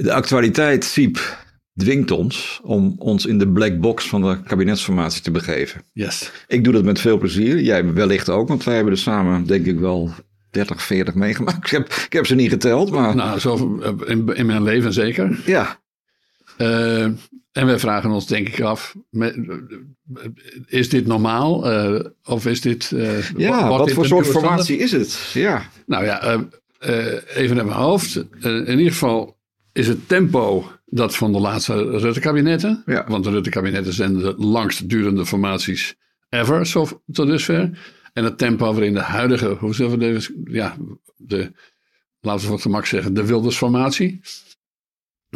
De actualiteit, Siep, dwingt ons om ons in de black box van de kabinetsformatie te begeven. Yes. Ik doe dat met veel plezier. Jij wellicht ook, want wij hebben er samen, denk ik wel, 30, 40 meegemaakt. Ik heb, ik heb ze niet geteld, maar Nou, zo in, in mijn leven zeker. ja. Eh, en wij vragen ons denk ik af, is dit normaal? Eh, of is dit... eh, Ja, wat dit voor soort formatie is het? Ja. Nou ja, even naar mijn hoofd. In ieder geval is het tempo dat van de laatste Rutte-kabinetten. Ja. Want de Rutte-kabinetten zijn de langst durende formaties ever, zo, tot dusver. En het tempo waarin de huidige, hoe zullen we ja, de, laten we het gemak zeggen, de Wilders-formatie.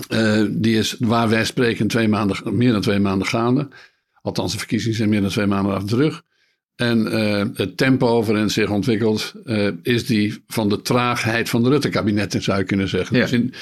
eh, die is waar wij spreken twee maanden, meer dan twee maanden gaande. Althans, de verkiezingen zijn meer dan twee maanden achter de rug. En eh, het tempo waarin het zich ontwikkelt, eh, is die van de traagheid van de Rutte-kabinetten, zou je kunnen zeggen. Ja. Dus in,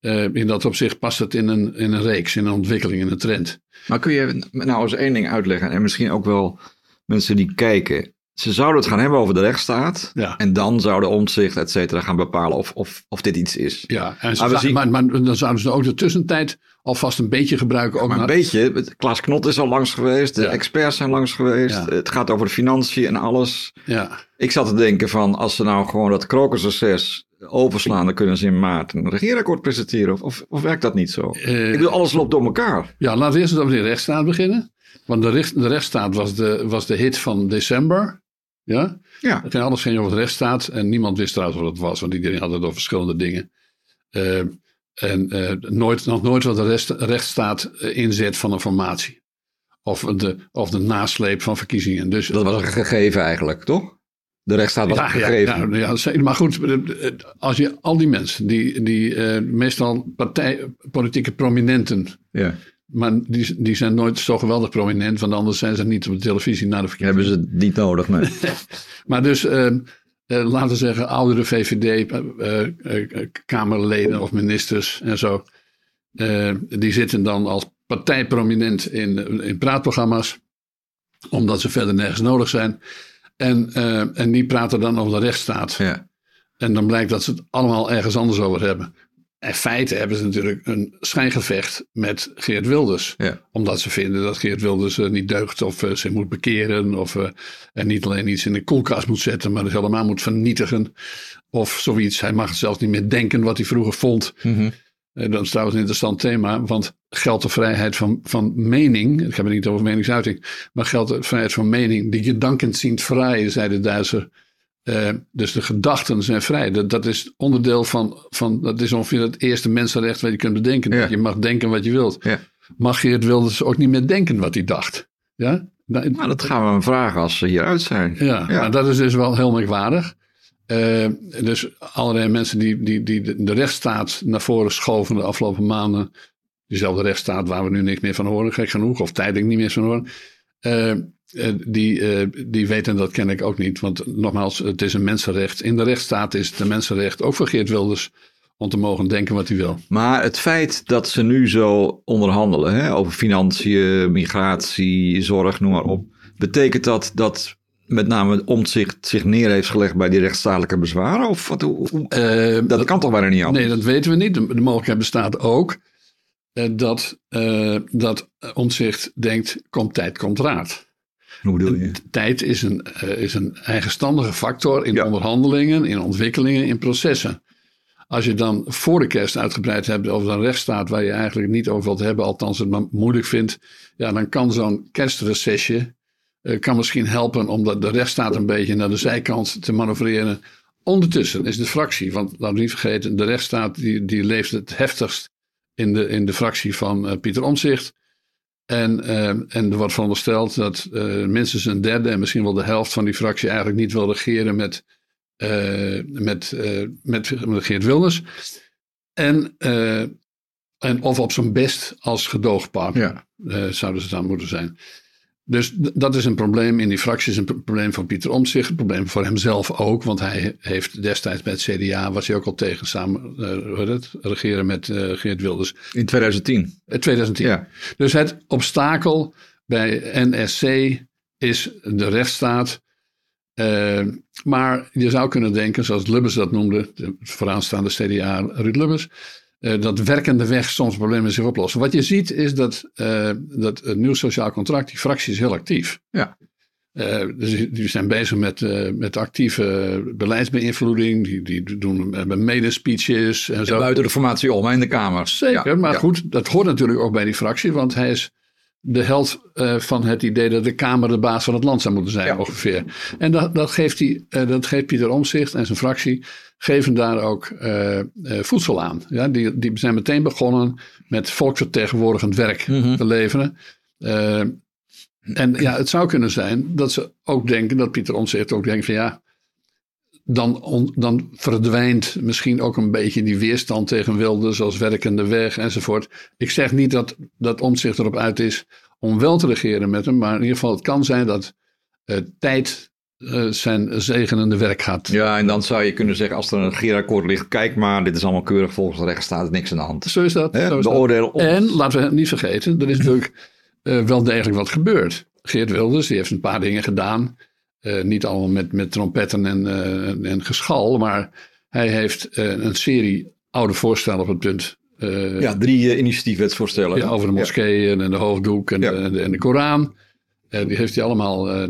eh, in dat opzicht past het in een, in een reeks, in een ontwikkeling, in een trend. Maar kun je nou eens één ding uitleggen? En misschien ook wel mensen die kijken. Ze zouden het gaan hebben over de rechtsstaat. Ja. En dan zouden omzicht, et cetera, gaan bepalen of, of, of dit iets is. Ja, en ze Maar we zou- zien- maar, maar dan zouden ze ook de tussentijd alvast een beetje gebruiken. Ook Maar een naar- beetje, Klaas Knot is al langs geweest, de Ja. experts zijn langs geweest. Ja. Het gaat over de financiën en alles. ja. Ik zat te denken van, als ze nou gewoon dat krokusreces overslaan, dan kunnen ze in maart een regeerakkoord presenteren. Of, of, of werkt dat niet zo? Eh, Ik bedoel, alles loopt door elkaar. Ja, laten we eerst over de rechtsstaat beginnen. Want de, recht, de rechtsstaat was de, was de hit van december. Ja? Ja. Het ging alles ging over de rechtsstaat. En niemand wist trouwens wat het was. Want iedereen had het over verschillende dingen. Eh, en eh, nooit, nog nooit wat de rest, rechtsstaat eh, inzet van een formatie. Of de, of de nasleep van verkiezingen. Dus Dat was een gegeven eigenlijk, toch? De rechtsstaat was een gegeven. Ja, ja, maar goed, als je al die mensen, die, die eh, meestal partij, politieke prominenten, Ja. Maar die, die zijn nooit zo geweldig prominent, want anders zijn ze niet op de televisie naar de verkiezingen. Hebben ze het niet nodig, nee. Maar dus, eh, eh, laten we zeggen, oudere VVD-kamerleden of ministers en zo, eh, die zitten dan als partijprominent in, in praatprogramma's, omdat ze verder nergens nodig zijn. En, eh, en die praten dan over de rechtsstaat. Ja. En dan blijkt dat ze het allemaal ergens anders over hebben. In feite hebben ze natuurlijk een schijngevecht met Geert Wilders. Ja. Omdat ze vinden dat Geert Wilders eh, niet deugt of eh, zich moet bekeren. Of eh, en niet alleen iets in de koelkast moet zetten, maar het helemaal moet vernietigen. Of zoiets. Hij mag zelfs niet meer denken wat hij vroeger vond. Mhm. Dat is trouwens een interessant thema, want geldt de vrijheid van, van mening, ik heb het niet over meningsuiting, maar geldt de vrijheid van mening, die gedanken zijn vrij, zei de Duitser. Eh, dus de gedachten zijn vrij. Dat, dat is onderdeel van, van, dat is ongeveer het eerste mensenrecht wat je kunt bedenken. Ja. Dat je mag denken wat je wilt. Ja. Mag Geert Wilders ook niet meer denken wat hij dacht? Ja? Nou, Nou, dat gaan we hem vragen als ze hieruit zijn. ja, dat is dus wel heel merkwaardig. Eh, dus allerlei mensen die, die, die de, de rechtsstaat naar voren schoven de afgelopen maanden. Diezelfde rechtsstaat waar we nu niks meer van horen, gek genoeg, of tijdelijk niet meer van horen. Eh, eh, die, eh, die weten dat ken ik ook niet. Want nogmaals, het is een mensenrecht. In de rechtsstaat is het een mensenrecht, ook voor Geert Wilders, om te mogen denken wat hij wil. Maar het feit dat ze nu zo onderhandelen hè, over financiën, migratie, zorg, noem maar op. Betekent dat dat met name Omtzigt zich neer heeft gelegd bij die rechtsstatelijke bezwaren? Of wat, hoe, hoe- dat kan toch bijna niet anders? Nee, dat weten we niet. De, de mogelijkheid bestaat ook dat, eh dat Omtzigt denkt, komt tijd, komt raad. Hoe bedoel je? Tijd is een, eh, is een eigenstandige factor in Ja. onderhandelingen, in ontwikkelingen, in processen. Als je dan voor de kerst uitgebreid hebt over een rechtsstaat waar je eigenlijk niet over wilt hebben, althans het maar moeilijk vindt, ja, dan kan zo'n kerstrecesje eh, kan misschien helpen om dat de rechtsstaat een beetje naar de zijkant te manoeuvreren. Ondertussen is de fractie, want we niet vergeten, de rechtsstaat die, die leeft het heftigst in de, in de fractie van eh, Pieter Omtzigt. En, eh, en er wordt verondersteld dat eh, minstens een derde en misschien wel de helft van die fractie eigenlijk niet wil regeren met, eh, met, met, met Geert Wilders. En, en of op zijn best als gedoogpartner Ja. zouden ze dan moeten zijn. Dus dat is een probleem in die fractie, is een pro- probleem van Pieter Omtzigt, een probleem voor hemzelf ook, want hij heeft destijds bij het CDA, was hij ook al tegen samen, heet het, regeren met eh, Geert Wilders. In 2010. Eh, 2010. Ja. Dus het obstakel bij NSC is de rechtsstaat. Eh, maar je zou kunnen denken, zoals Lubbers dat noemde, de vooraanstaande CDA Ruud Lubbers. Dat werkende weg soms problemen zich oplossen. Wat je ziet is dat, dat het nieuw sociaal contract, die fractie is heel actief. Ja. Uh, dus die zijn bezig met, met actieve beleidsbeïnvloeding. Die, die doen hebben medespeeches en zo. buiten de formatie om in de Kamer. Zeker, maar goed, dat hoort natuurlijk ook bij die fractie. Want hij is de held uh, van het idee dat de Kamer de baas van het land zou moeten zijn, ongeveer. En dat, dat, geeft hij, dat geeft Pieter Omzicht en zijn fractie geven daar ook voedsel aan. Ja, die, die zijn meteen begonnen met volksvertegenwoordigend werk Mhm. te leveren. En ja, het zou kunnen zijn dat ze ook denken, dat Pieter Omtzigt ook denkt van ja, dan, on, dan verdwijnt misschien ook een beetje die weerstand tegen Wilders als werkende weg enzovoort. Ik zeg niet dat, dat Omtzigt erop uit is om wel te regeren met hem, maar in ieder geval het kan zijn dat uh, tijd uh, zijn zegenende werk gaat. Ja, en dan zou je kunnen zeggen als er een regeerakkoord ligt, kijk maar, dit is allemaal keurig volgens de rechtsstaat, niks aan de hand. Zo is dat. He, zo is dat. En laten we het niet vergeten, er is natuurlijk uh, wel degelijk wat gebeurd. Geert Wilders die heeft een paar dingen gedaan. Uh, niet allemaal met, met trompetten en, uh, en geschal, maar hij heeft uh, een serie oude voorstellen op het punt. ja, drie initiatiefwetsvoorstellen. Ja, over de moskeeën ja. en de hoofddoek en, ja. de, de, en de Koran. die heeft hij allemaal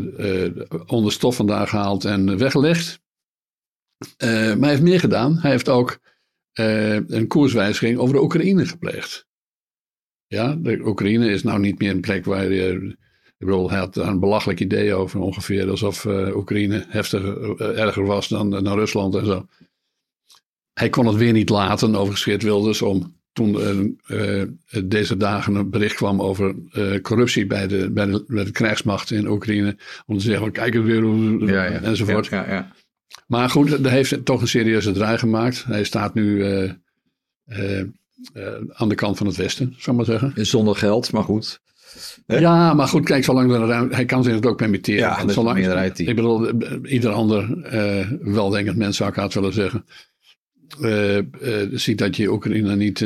onder stof vandaan gehaald en weggelegd. maar hij heeft meer gedaan. Hij heeft ook een koerswijziging over de Oekraïne gepleegd. Ja, de Oekraïne is nou niet meer een plek waar je. Ik bedoel, hij had daar een belachelijk idee over, ongeveer alsof uh, Oekraïne heftiger, uh, erger was dan, dan Rusland en zo. Hij kon het weer niet laten, overigens Geert Wilders, om toen uh, deze dagen een bericht kwam over corruptie bij de, bij, de, bij de krijgsmacht in Oekraïne. Om te zeggen, kijk het weer, ja, ja. enzovoort. Ja, ja, maar goed, hij heeft toch een serieuze draai gemaakt. Hij staat nu aan de kant van het Westen, zou ik maar zeggen. Zonder geld, maar goed. Ja, maar goed, kijk, zolang er ruimte, hij kan zich het ook permitteren. Ja, dat zolang, meerderheid. Ik bedoel, ieder ander uh, weldenkend mens zou ik haast willen zeggen. Uh, uh, ziet dat je Oekraïne niet,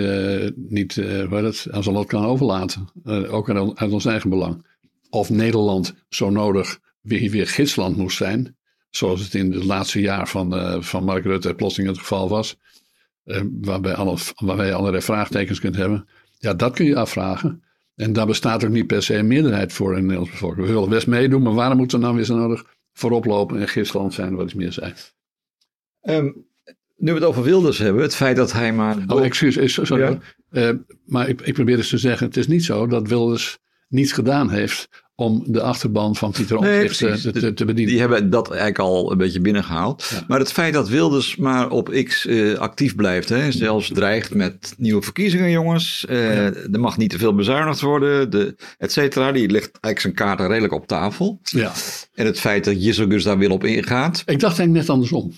niet het, aan zijn lot kan overlaten. ook uit, uit ons eigen belang. Of Nederland zo nodig weer, weer gidsland moest zijn. Zoals het in het laatste jaar van, van Mark Rutte plotseling het geval was. waarbij, alle, waarbij je allerlei vraagtekens kunt hebben. Ja, dat kun je afvragen. En daar bestaat ook niet per se een meerderheid voor in de Nederlandse bevolking. We willen best meedoen, maar waarom moeten we nou weer zo nodig voorop lopen en gistland zijn, wat iets meer zijn? Um, nu we het over Wilders hebben, het feit dat hij maar... Oh, excuus, sorry. Ja. Uh, maar ik, ik probeer dus te zeggen, het is niet zo dat Wilders niets gedaan heeft om de achterban van Pieter Omtzigt nee, te, te, te, bedienen. Die hebben dat eigenlijk al een beetje binnengehaald. Ja. Maar het feit dat Wilders maar op X uh, actief blijft, hè, zelfs dreigt met nieuwe verkiezingen, jongens. Uh, ja. Er mag niet te veel bezuinigd worden, de, et cetera. Die legt eigenlijk zijn kaarten redelijk op tafel. Ja. En het feit dat Jisselgus daar weer op ingaat. Ik dacht eigenlijk net andersom.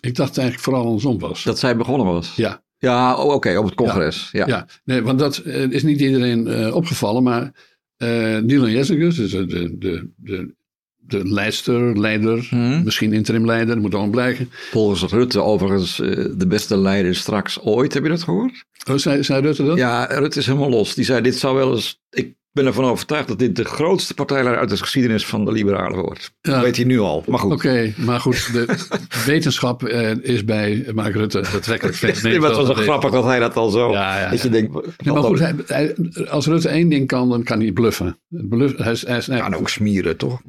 Ik dacht eigenlijk vooral andersom was. Dat zij begonnen was? Ja. Ja, oh, oké, okay, op het congres. Ja, ja. ja. nee, want dat uh, is niet iedereen uh, opgevallen, maar uh, Dylan Jessicus, dus de, de, de, de leidster, leider, Hmm. misschien interim leider, moet allemaal blijken. Volgens Rutte overigens uh, de beste leider straks ooit, heb je dat gehoord? Oh, zei, zei Rutte dat? Ja, Rutte is helemaal los. Die zei, dit zou wel eens... Ik ben ervan overtuigd dat dit de grootste partijleider uit de geschiedenis van de liberalen wordt. Ja. Dat weet hij nu al, maar goed. Oké, okay, maar goed, de wetenschap uh, is bij Mark Rutte betrekkelijk vet. Nee, maar het was wel grappig dat hij dat al zo... Ja, ja, dat je denkt... Nee, maar goed, hij, hij, als Rutte één ding kan, dan kan hij bluffen. Bluff, hij, hij kan ook smieren, toch?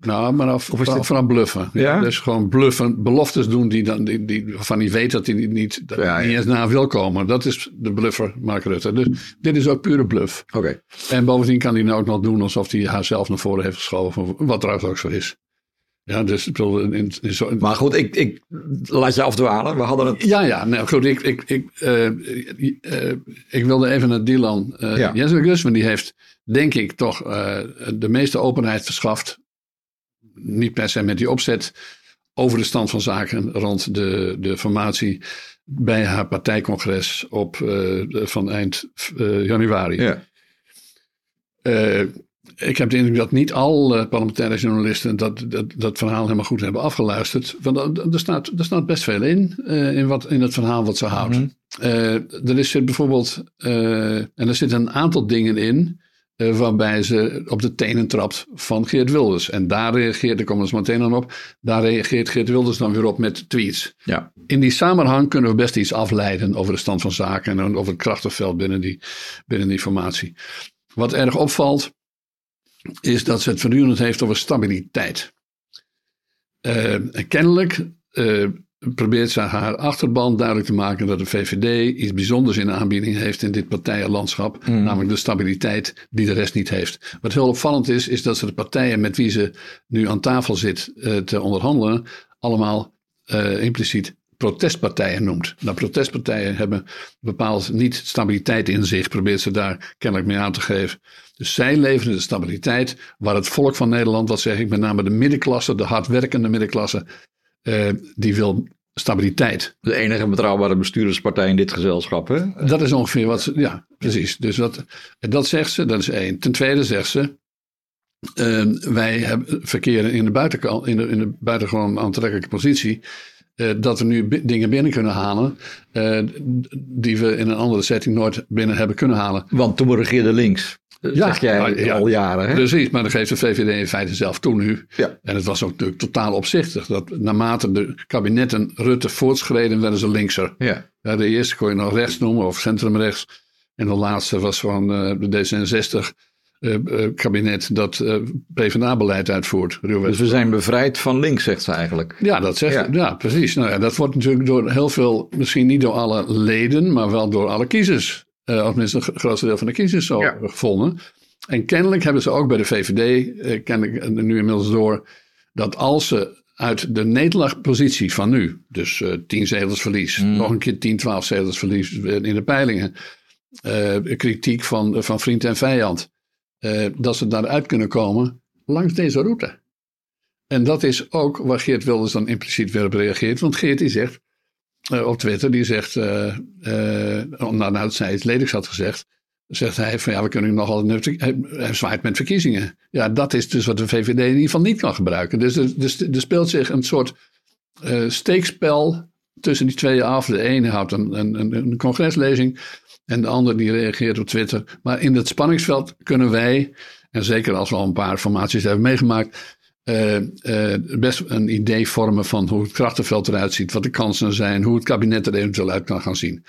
Nou, maar af, of is dit... vooral bluffen. Ja? Dus gewoon bluffen, beloftes doen die dan, die, die, waarvan hij weet dat hij niet, dat ja, niet ja. eens na wil komen. Dat is de bluffer, Mark Rutte. Dus dit is ook pure bluff. Oké. Okay. En bovendien kan hij nou ook nog doen alsof hij haarzelf naar voren heeft geschoven. Wat trouwens ook zo is. Ja, dus ik bedoel, in, in zo, Maar goed, ik, ik laat je afdwalen. We hadden het. Ja, ja, nou goed. Ik, ik, ik, uh, uh, ik wilde even naar Dylan uh, Ja. Want die heeft, denk ik, toch de meeste openheid verschaft. Niet per se met die opzet over de stand van zaken rond de, de formatie bij haar partijcongres op, van eind januari. Ja. ik heb de indruk dat niet alle parlementaire journalisten dat, dat, dat verhaal helemaal goed hebben afgeluisterd. Want er staat, er staat best veel in, in, wat, in het verhaal wat ze houdt. Mhm. Er is bijvoorbeeld, uh, en er zitten een aantal dingen in eh, waarbij ze op de tenen trapt van Geert Wilders. En daar reageert, daar komen we zo meteen aan op, daar reageert Geert Wilders dan weer op met tweets. Ja. In die samenhang kunnen we best iets afleiden over de stand van zaken en over het krachtenveld binnen die, binnen die formatie. Wat erg opvalt, is dat ze het voortdurend heeft over stabiliteit. Uh, kennelijk uh, probeert ze haar achterban duidelijk te maken dat de VVD iets bijzonders in de aanbieding heeft in dit partijenlandschap. Mm. Namelijk de stabiliteit die de rest niet heeft. Wat heel opvallend is, is dat ze de partijen met wie ze nu aan tafel zit uh, te onderhandelen, allemaal uh, impliciet protestpartijen noemt. Nou, protestpartijen hebben bepaald niet stabiliteit in zich, probeert ze daar kennelijk mee aan te geven. Dus zij leveren de stabiliteit waar het volk van Nederland, wat zeg ik, met name de middenklasse, de hardwerkende middenklasse, uh, die wil stabiliteit. De enige betrouwbare bestuurderspartij in dit gezelschap, hè? Dat is ongeveer wat ze, ja, precies. Dus dat, dat zegt ze, dat is één. Ten tweede zegt ze, uh, wij hebben, verkeren in de, buitenkant, in de, in de buitengewoon aantrekkelijke positie. Uh, dat we nu dingen binnen kunnen halen. Uh, die we in een andere setting nooit binnen hebben kunnen halen. Want toen regeerde links. Ja, zeg jij ja, al jaren. Hè? Precies, maar dat geeft de VVD in feite zelf toe nu. Ja. En het was ook natuurlijk totaal opzichtig. Dat naarmate de kabinetten Rutte voortschreden, werden ze linkser. Ja. Ja, de eerste kon je nog rechts noemen of centrumrechts. En de laatste was van uh, de D66 uh, uh, kabinet dat uh, PvdA-beleid uitvoert. Dus we zijn bevrijd van links, zegt ze eigenlijk. Ja, dat zegt ja. ja, precies. Nou, ja, dat wordt natuurlijk door heel veel, misschien niet door alle leden, maar wel door alle kiezers uh, of minstens een grootste deel van de kiezers zo ja. gevonden. En kennelijk hebben ze ook bij de VVD, uh, ken ik nu inmiddels door, dat als ze uit de nederlaagpositie van nu, dus uh, 10 zetels verlies, mm. nog een keer 10, 12 zetels verlies in de peilingen, kritiek van, van vriend en vijand, dat ze daaruit kunnen komen langs deze route. En dat is ook waar Geert Wilders dan impliciet weer op reageert. Want Geert die zegt, uh, op Twitter, die zegt, uh, uh, nadat zij iets ledigs had gezegd, zegt hij van ja, we kunnen nogal, hij zwaait met verkiezingen. Ja, dat is dus wat de VVD in ieder geval niet kan gebruiken. Dus er, dus, er speelt zich een soort steekspel tussen die twee af. De ene houdt een, een, een congreslezing en de ander die reageert op Twitter. Maar in dat spanningsveld kunnen wij, en zeker als we al een paar formaties hebben meegemaakt, uh, uh, best een idee vormen van hoe het krachtenveld eruit ziet, wat de kansen zijn, hoe het kabinet er eventueel uit kan gaan zien.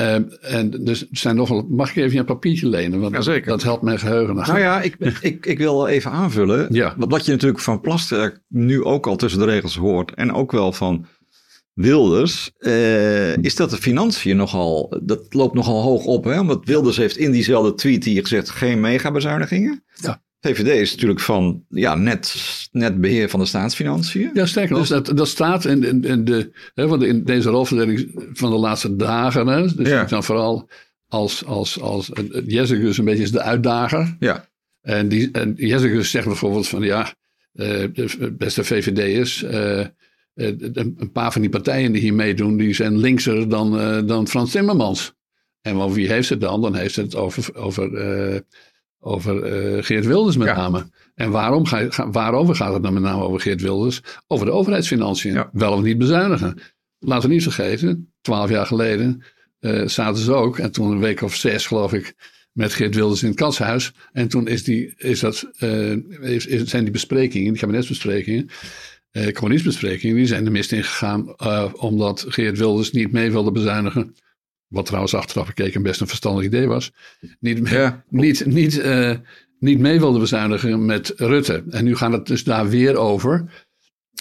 Uh, en dus zijn nogal. Mag ik even een papiertje lenen? Want Jazeker. dat helpt mijn geheugen. Nou ja, ik, ik, ik wil even aanvullen. Ja. Wat je natuurlijk van Plasterk nu ook al tussen de regels hoort. En ook wel van Wilders. is dat de financiën nogal. Dat loopt nogal hoog op. Hè? Want Wilders heeft in diezelfde tweet hier gezegd: geen megabezuinigingen. Ja. VVD is natuurlijk van ja, net, net beheer van de staatsfinanciën. Ja, sterker nog, dus, dat, dat staat in, in, in de, hè, want in deze rolverdeling van de laatste dagen. Hè, dus ja. dan vooral als, als, als Jessicus een beetje is de uitdager. Ja. En, die, en Jessicus zegt bijvoorbeeld van ja, uh, de beste VVD'ers, uh, een paar van die partijen die hier meedoen, die zijn linkser dan, uh, dan Frans Timmermans. En wel, wie heeft het dan? Dan heeft het over, over over uh, Geert Wilders met ja. name. En waarom ga, ga, waarover gaat het dan met name over Geert Wilders? Over de overheidsfinanciën. Ja. Wel of niet bezuinigen. Laten we niet vergeten, twaalf jaar geleden uh, zaten ze ook, en toen een week of zes geloof ik, met Geert Wilders in het katshuis. En toen is die, is dat, uh, is, is, zijn die besprekingen, die kabinetsbesprekingen, uh, commoniestbesprekingen, die zijn de mist ingegaan omdat Geert Wilders niet mee wilde bezuinigen wat trouwens achteraf gekeken best een verstandig idee was. Niet, ja. niet, niet, uh, niet mee wilde bezuinigen met Rutte. En nu gaat het dus daar weer over.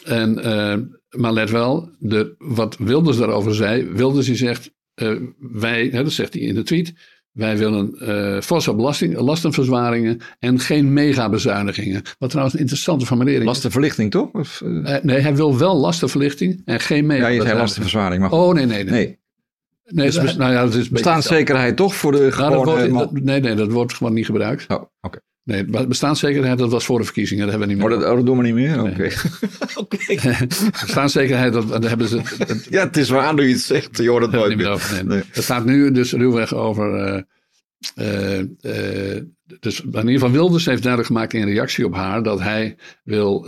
En, uh, maar let wel, de, wat Wilders daarover zei. Wilders die zegt, uh, wij, hè, dat zegt hij in de tweet. Wij willen uh, forse belasting, lastenverzwaringen en geen megabezuinigingen. Wat trouwens een interessante formulering Lastenverlichting toch? Of, uh... nee, hij wil wel lastenverlichting en geen megabezuinigingen. Ja, je zei lastenverzwaring. Maar... Oh nee, nee, nee. nee. Nee, dus, nou ja, dat is bestaanszekerheid toch voor de nou, dat wordt, nee, nee, dat wordt gewoon niet gebruikt. Oh, oké. Okay. Nee, bestaanszekerheid, dat was voor de verkiezingen. Dat hebben we niet meer. Oh, dat, oh, dat doen we niet meer? Oké. Nee. okay. bestaanszekerheid, dat, dat, hebben ze... Dat, ja, het is waar nu iets zegt. Je hoort het nooit meer. Over, nee. nee. Er staat nu dus ruwweg over... Uh, uh, uh, dus in ieder geval Wilders heeft duidelijk gemaakt in reactie op haar... dat hij wil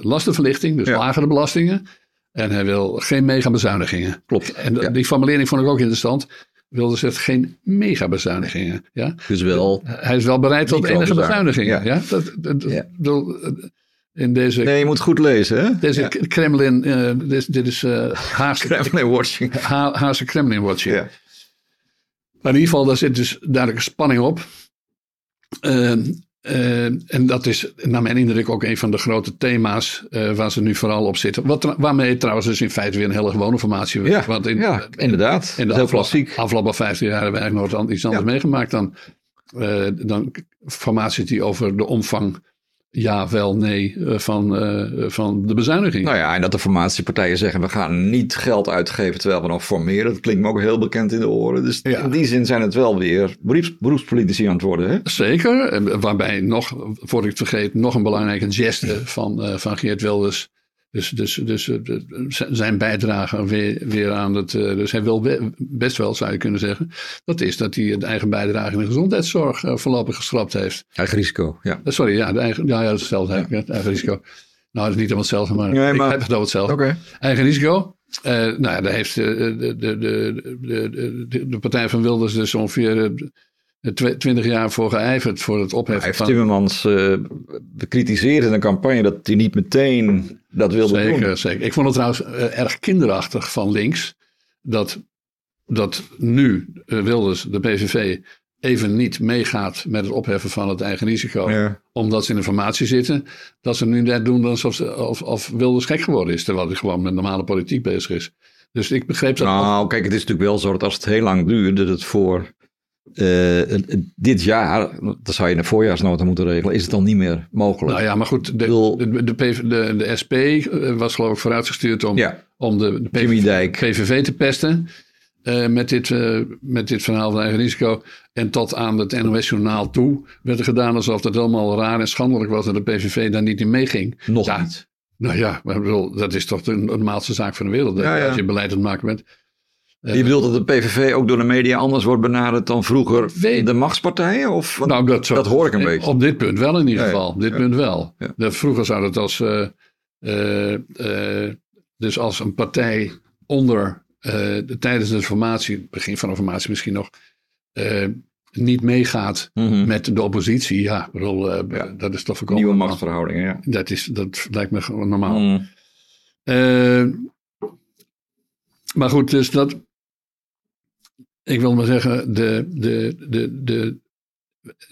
lastenverlichting, dus ja. lagere belastingen... En hij wil geen mega bezuinigingen. Klopt. En ja. die formulering vond ik ook interessant. Wilders zegt geen megabezuinigingen. Ja? Dus wel. Hij is wel bereid tot enige bezuinigingen. Ja. Dat, dat, Ja. ik bedoel, in deze, Nee, je moet goed lezen, hè? deze Ja. Kremlin, eh, dit, dit is eh Haagse, Kremlin watching. Ha- Haagse Kremlin watching. Ja. Maar in ieder geval, daar zit dus duidelijk een spanning op. Eh, eh, en dat is naar mijn indruk ook een van de grote thema's eh, waar ze nu vooral op zitten. Wat, waarmee trouwens dus in feite weer een hele gewone formatie Ja, Want in, ja, inderdaad. in de Heel afgelopen, klassiek. afgelopen 15 jaar hebben we eigenlijk nooit iets anders Ja. meegemaakt dan, eh dan formatie die over de omvang ja, wel, nee eh, van, eh, van de bezuiniging. Nou ja, en dat de formatiepartijen zeggen we gaan niet geld uitgeven terwijl we nog formeren. Dat klinkt me ook heel bekend in de oren. Dus Ja. in die zin zijn het wel weer beroeps, beroepspolitici aan het worden. Hè? Zeker, waarbij nog, voor ik het vergeet, nog een belangrijke geste van, eh, van Geert Wilders. Dus, dus, dus eh, zijn bijdrage weer, weer aan het. eh, dus hij wil be- best wel, zou je kunnen zeggen. Dat is dat hij de eigen bijdrage in de gezondheidszorg eh, voorlopig geschrapt heeft. Eigen risico, ja. Sorry, ja, de eigen, ja, ja, dat is hetzelfde het eigen risico. Nou, dat is niet helemaal hetzelfde, maar, Nee, ik maar- heb het over hetzelfde. Eigen risico. Nou ja, daar heeft de, de, de, de, de, de, de partij van Wilders dus ongeveer twintig jaar voor geijverd voor het opheffen heeft van... Timmermans eh bekritiseerd in een campagne dat hij niet meteen dat wilde doen. Zeker, zeker. Ik vond het trouwens eh, erg kinderachtig van links dat, dat nu eh, Wilders, de PVV, even niet meegaat met het opheffen van het eigen risico. Ja. Omdat ze in de formatie zitten. Dat ze nu net doen alsof, ze- of, of Wilders gek geworden is. Terwijl hij gewoon met normale politiek bezig is. Dus ik begreep dat. Nou, kijk, het is natuurlijk wel zo dat als het heel lang duurt, dat het voor eh, dit jaar, dat zou je in de voorjaarsnota moeten regelen, is het dan niet meer mogelijk. nou ja, maar goed. De, de, de, PV de, de SP eh, was geloof ik vooruitgestuurd om, Ja. om de, PVV, te pesten. eh, met, dit, met dit verhaal van eigen risico. En tot aan het NOS-journaal toe werd er gedaan alsof het allemaal raar en schandelijk was dat de PVV daar niet in meeging. Nog Ja, niet. Nou ja, maar bedoel, dat is toch de normaalste zaak van de wereld. dat ja. Als je beleid aan het maken bent. Je bedoelt dat de PVV ook door de media anders wordt benaderd dan vroeger Weet- de machtspartijen? Of, want Nou, dat, zo- dat hoor ik een beetje. Op dit punt wel in ieder geval. Dit punt wel. Dat vroeger zou het als. eh, eh, eh, dus als een partij onder. eh, de, tijdens de formatie, begin van de formatie misschien nog. eh, niet meegaat Mhm. met de oppositie. Ja, bedoel, eh, Ja. dat is toch voorkomen. Nieuwe machtsverhoudingen, ja. Dat, is, dat lijkt me gewoon normaal. Mm. Eh, maar goed, dus dat. Ik wil maar zeggen, de, de, de, de,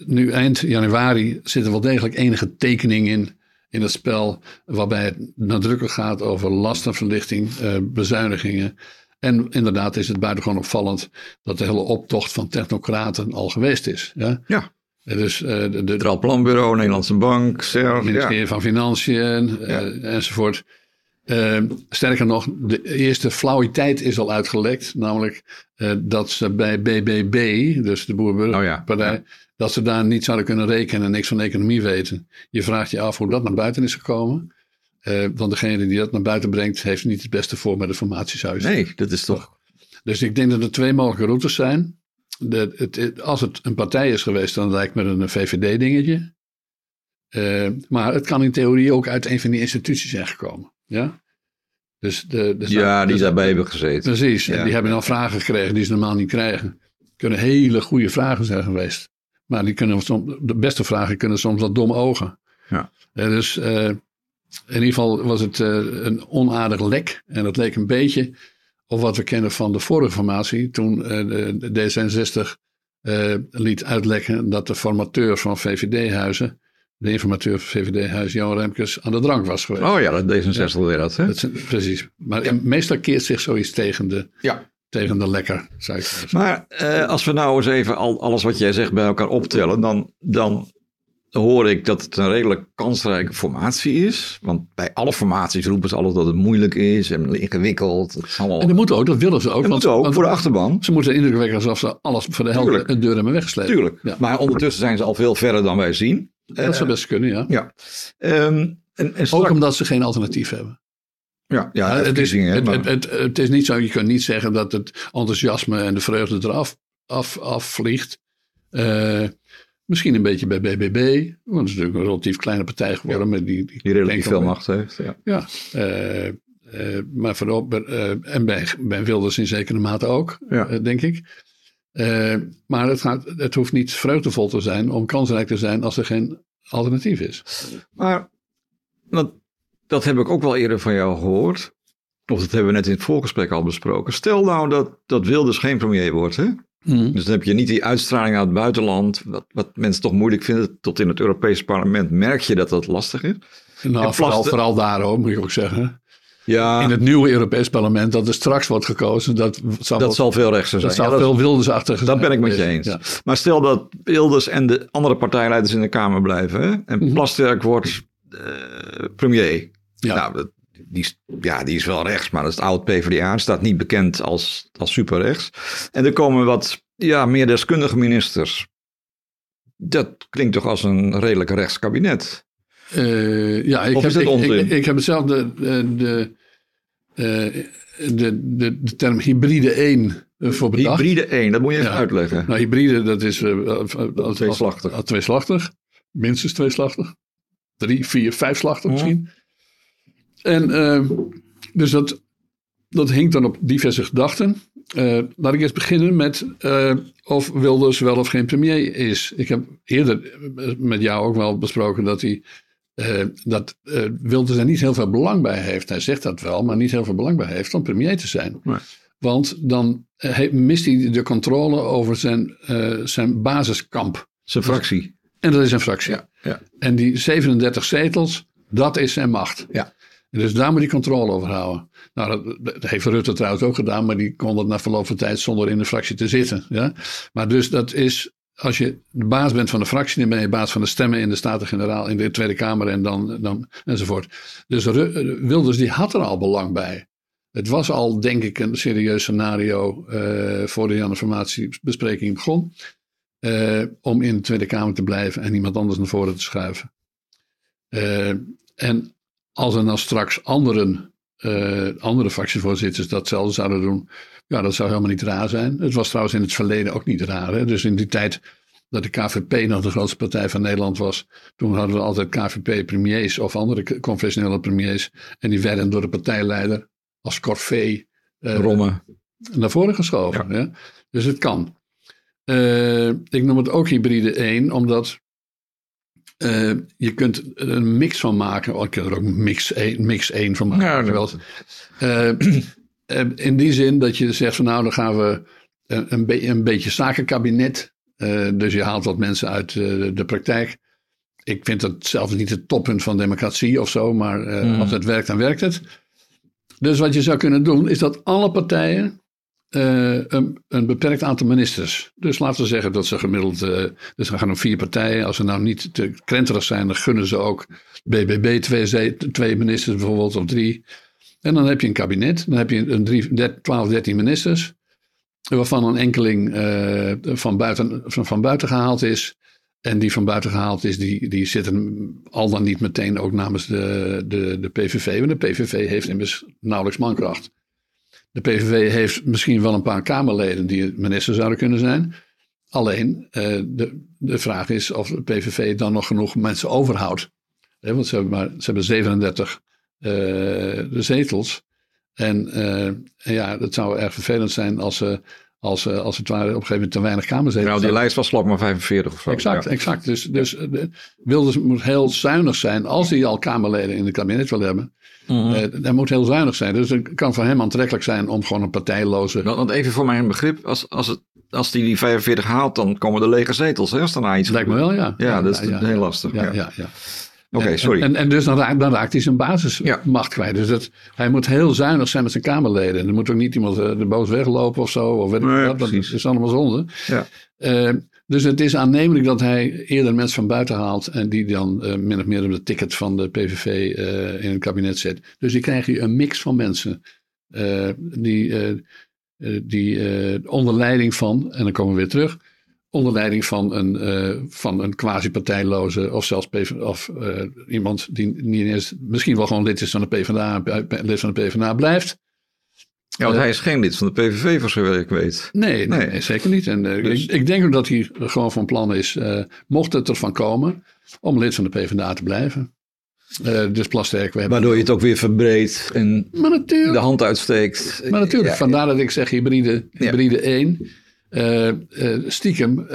nu eind januari zit er wel degelijk enige tekening in, in het spel. Waarbij het nadrukkelijk gaat over lastenverlichting, eh, bezuinigingen. En inderdaad is het buitengewoon opvallend dat de hele optocht van technocraten al geweest is. Ja? Ja. En Dus eh, de, de, Centraal Planbureau, Nederlandse Bank, CER. het ministerie Ja. van Financiën eh, enzovoort. Eh, sterker nog, de eerste flauwiteit is al uitgelekt. Namelijk eh, dat ze bij BBB, dus de Oh ja, Boerburgerpartij, ja. dat ze daar niet zouden kunnen rekenen en niks van economie weten. Je vraagt je af hoe dat naar buiten is gekomen. Eh, want degene die dat naar buiten brengt, heeft niet het beste voor met het formatiehuis. Nee, dat is toch... Dus ik denk dat er twee mogelijke routes zijn. De, het, het- als het een partij is geweest, dan lijkt me een VVD-dingetje. Eh, maar het kan in theorie ook uit een van die instituties zijn gekomen. Ja, dus de, de Ja, die dus- daarbij hebben gezeten. Precies, en die hebben dan vragen gekregen die ze normaal niet krijgen. Kunnen hele goede vragen zijn geweest. Maar die kunnen soms, de beste vragen kunnen soms wat domme ogen. Ja. Eh, dus eh, in ieder geval was het eh, een onaardig lek. En dat leek een beetje op wat we kennen van de vorige formatie. Toen de, de D66 eh, liet uitlekken dat de formateur van VVD-huizen, de informateur van VVD-huis, Johan Remkes, aan de drank was geweest. Oh ja, dat D66 weer dat, hè? Dat precies. Maar meestal keert zich zoiets tegen de, Ja. tegen de lekker, zou ik zeggen. Maar eh, als we nou eens even al, alles wat jij zegt bij elkaar optellen, dan, dan hoor ik dat het een redelijk kansrijke formatie is. Want bij alle formaties roepen ze altijd dat het moeilijk is en ingewikkeld. Het is allemaal... En dat moet ook, dat willen ze ook. Dat want, moet ook, want voor de achterban. Ze moeten indruk wekken alsof ze alles voor de helft een deur hebben weggeslepen. Tuurlijk. Ja. Maar ondertussen zijn ze al veel verder dan wij zien. Dat zou best kunnen, ja. Ja. Ehm, en, en Ook omdat ze geen alternatief hebben. ja, ja, het, is, het, maar- het, het, het is niet zo, je kunt niet zeggen dat het enthousiasme en de vreugde eraf af, afvliegt. Eh, misschien een beetje bij BBB, want het is natuurlijk een relatief kleine partij geworden. Die, die, die relatief veel macht heeft. Ja. Ja, eh, eh, maar vooral, eh, en bij, bij Wilders in zekere mate ook, Ja. eh, denk ik. Eh, maar het, gaat, het hoeft niet vreugdevol te zijn om kansrijk te zijn als er geen alternatief is. Maar dat, dat heb ik ook wel eerder van jou gehoord. Of dat hebben we net in het voorgesprek al besproken. Stel nou dat, dat Wilders geen premier wordt. Hè? Dus dan heb je niet die uitstraling uit het buitenland. Wat, wat mensen toch moeilijk vinden. Tot in het Europese parlement merk je dat dat lastig is. Nou, vooral, vooral daarom moet ik ook zeggen. Ja, In het nieuwe Europees parlement dat er straks wordt gekozen, dat zal, dat wel- zal veel rechtser zijn. dat zal Ja, veel wildersachtig zijn. Dat ben ik met je eens. Ja. Maar stel dat Wilders en de andere partijleiders in de Kamer blijven. Hè? En Mhm. Plasterk wordt eh, premier. Ja. Nou, dat, die, is- ja, die is wel rechts, maar dat is het oud PvdA. Staat niet bekend als, als superrechts. En er komen wat ja, meer deskundige ministers. Dat klinkt toch als een redelijk rechts Eh, ja, ik Of heb, ik, onzin? ik, ik heb hetzelfde, de, de, eh, de, de, de term hybride 1 voor bedacht. Hybride 1, dat moet je even Ja. uitleggen. Nou, hybride, dat is eh, als- als- Tweeslachtig. als- tweeslachtig. Minstens tweeslachtig. Drie, vier, vijfslachtig Ja. misschien. En eh, dus dat, dat hinkt dan op diverse gedachten. Eh, laat ik eens beginnen met eh, of Wilders wel of geen premier is. Ik heb eerder eh, met jou ook wel besproken dat hij eh, dat eh, Wilders er niet heel veel belang bij heeft. Hij zegt dat wel, maar niet heel veel belang bij heeft om premier te zijn. Nee. Want dan eh, he- mist hij de controle over zijn, zijn basiskamp. Zijn fractie. En dat is een fractie. Ja, ja. En die 37 zetels, dat is zijn macht. Ja. En Dus daar moet hij controle over houden. Nou, dat, dat heeft Rutte trouwens ook gedaan, maar die kon dat na verloop van tijd zonder in de fractie te zitten. Ja? Maar dus dat is, als je de baas bent van de fractie, dan ben je baas van de stemmen in de Staten-Generaal, in de Tweede Kamer en dan, dan enzovoort. Dus Ru- Wilders die had er al belang bij. Het was al, denk ik, een serieus scenario eh, voor de informatiebespreking begon. eh, om in de Tweede Kamer te blijven en iemand anders naar voren te schuiven. Eh, en als er dan straks anderen, eh, andere fractievoorzitters datzelfde zouden doen, ja, dat zou helemaal niet raar zijn. Het was trouwens in het verleden ook niet raar. Hè? Dus in die tijd dat de KVP nog de grootste partij van Nederland was, toen hadden we altijd KVP-premiers of andere confessionele premiers. En die werden door de partijleider als corvée eh, Romme. naar voren geschoven. Ja. Dus het kan. Eh, ik noem het ook hybride 1, omdat eh, je kunt er een mix van maken. Oh, ik kan er ook mix 1, mix 1 van maken. Ja, eh, in die zin dat je zegt van nou, dan gaan we een, een, be- een beetje zakenkabinet. Eh, dus je haalt wat mensen uit eh, de praktijk. Ik vind dat zelf niet het toppunt van democratie of zo, maar eh, Mm. als het werkt, dan werkt het. Dus wat je zou kunnen doen, is dat alle partijen een, een beperkt aantal ministers. Dus laten we zeggen dat ze gemiddeld. dus we gaan om vier partijen. Als ze nou niet te krenterig zijn, dan gunnen ze ook BBB twee, twee ministers bijvoorbeeld, of drie. En dan heb je een kabinet. Dan heb je een drie, der- 12, 13 ministers. Waarvan een enkeling eh, van, buiten, van, van buiten gehaald is. En die van buiten gehaald is, die, die zitten al dan niet meteen ook namens de, de, de PVV. Want de PVV heeft immers nauwelijks mankracht. De PVV heeft misschien wel een paar Kamerleden die minister zouden kunnen zijn. Alleen eh, de, de vraag is of de PVV dan nog genoeg mensen overhoudt. Want ze hebben, maar, ze hebben 37 eh, de zetels. En, eh, en ja, het zou erg vervelend zijn als ze, als, ze- als het ware op een gegeven moment te weinig Kamerzetels Nou, die lijst was slap maar 45 of zo. Exact, Ja. exact. Dus, dus eh, de- Wilders moet heel zuinig zijn als hij al Kamerleden in het kabinet wil hebben. Eh, hij moet heel zuinig zijn. Dus het kan voor hem aantrekkelijk zijn om gewoon een partijloze. Want want even voor mijn begrip, als, als, het, als die die 45 haalt, dan komen er lege zetels. Hè, als daarna iets Lijkt me wel, ja. Ja, dat is ja, heel lastig. Ja, Ja. Oké, En- sorry. En, en dus dan raakt, dan raakt hij zijn basismacht kwijt. Dus dat, hij moet heel zuinig zijn met zijn Kamerleden. En er moet ook niet iemand eh, de boos weglopen of zo. Of weet ik Nee, wat. Dat is allemaal zonde. ja. Eh, dus het is aannemelijk dat hij eerder mensen van buiten haalt. En die dan eh, min of meer op de ticket van de PVV in het kabinet zet. Dus die krijg je een mix van mensen. die die onder leiding van, en dan komen we weer terug. Onder leiding van een, eh, van een quasi-partijloze of zelfs PV, of, eh, iemand die niet eens, misschien wel gewoon lid is van de PvdA, eh, lid van de PvdA blijft. ja, want hij is geen lid van de PVV, voor zover ik weet. Nee, nee, zeker niet. En Dus- ik, ik denk ook dat hij gewoon van plan is, mocht het ervan komen, om lid van de PvdA te blijven. Eh, dus Plasterk, we. Waardoor je het ook weer verbreedt en Maar natuurlijk, de hand uitsteekt. maar natuurlijk Ja, vandaar dat ik zeg hybride, hybride 1. Uh, stiekem,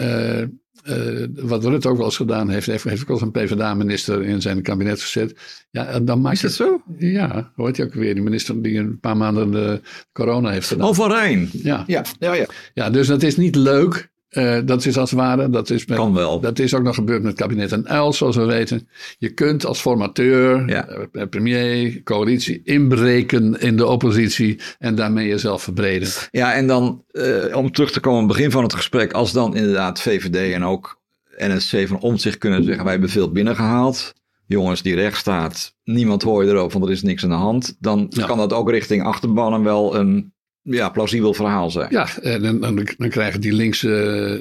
wat Rutte ook wel eens gedaan heeft, heeft, heeft ook wel eens een PvdA-minister in zijn kabinet gezet. Ja, dan maakt Is dat zo? Ja, hoort je ook weer. Die minister die een paar maanden de corona heeft gedaan. Oh, van Rijn. Ja. Ja, ja, ja. ja, dus dat is niet leuk. Uh, dat is als het ware, dat is, met, Kan wel. dat is ook nog gebeurd met het kabinet en Uil, zoals we weten. Je kunt als formateur, Ja. eh, premier, coalitie inbreken in de oppositie en daarmee jezelf verbreden. Ja, en dan eh, om terug te komen aan het begin van het gesprek, als dan inderdaad VVD en ook NSC van Omtzigt kunnen zeggen, wij hebben veel binnengehaald. Jongens, die rechtsstaat, niemand hoor je erover, want er is niks aan de hand. Dan Ja. kan dat ook richting achterbannen wel een ja, plausibel verhaal zijn. Ja, en dan, dan, dan krijgen die linkse,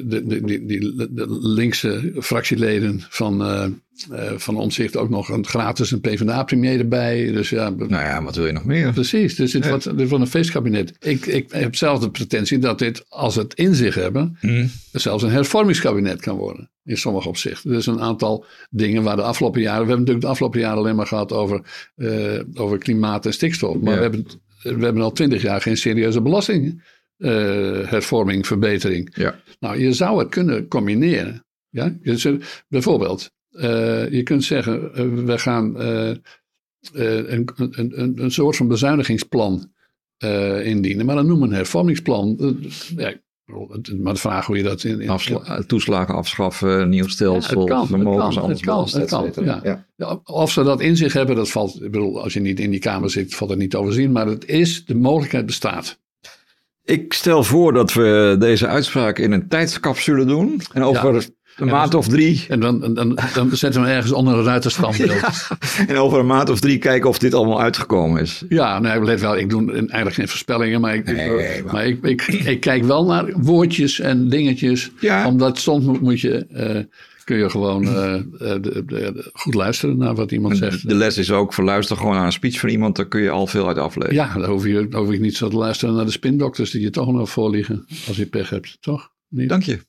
de, de, die, die, de linkse fractieleden van, eh eh, van Omtzigt ook nog een gratis een PvdA-premier erbij. Dus ja, Nou ja, wat wil je nog meer? Precies, dus dit wordt, dit wordt een feestkabinet. Ik, ik heb zelf de pretentie dat dit, als het in zich hebben, Hm. zelfs een hervormingskabinet kan worden. In sommige opzichten. Dus een aantal dingen waar de afgelopen jaren. We hebben natuurlijk de afgelopen jaren alleen maar gehad over, eh, over klimaat en stikstof. Maar Ja. we, hebben, we hebben al twintig jaar geen serieuze belastinghervorming, verbetering. Ja. Nou, je zou het kunnen combineren. Ja? Bijvoorbeeld, eh, je kunt zeggen, eh, we gaan eh, eh, een, een, een, soort van bezuinigingsplan eh, indienen. Maar dan noemen we een hervormingsplan. Eh, ja, maar de vraag hoe je dat in... in Afsla- toeslagen afschaffen, nieuw Ja, stelsel, het kan, het vermogens kan, anders het kan, belasten, het kan, et cetera. ja. Ja, of ze dat in zich hebben, dat valt. Ik bedoel, als je niet in die kamer zit, valt het niet te overzien. Maar het is, de mogelijkheid bestaat. Ik stel voor dat we deze uitspraak in een tijdscapsule doen. En over een maand of drie. En dan, dan, dan zetten we hem ergens onder een ruiterstandbeeld. Ja, En over een maand of drie kijken of dit allemaal uitgekomen is. nee, let wel, ik doe eigenlijk geen voorspellingen. Maar, ik, Nee, maar- maar ik, ik, ik kijk wel naar woordjes en dingetjes. Ja. Omdat soms moet, moet je, eh, kun je gewoon eh, eh, de, de- de- goed luisteren naar wat iemand zegt. De les is ook, verluister gewoon naar een speech van iemand, daar kun je al veel uit aflezen. Ja, dan hoef je, dan hoef je niet zo te luisteren naar de spindokters die je toch nog voorliegen. Als je pech hebt, toch? Niet? Dank je.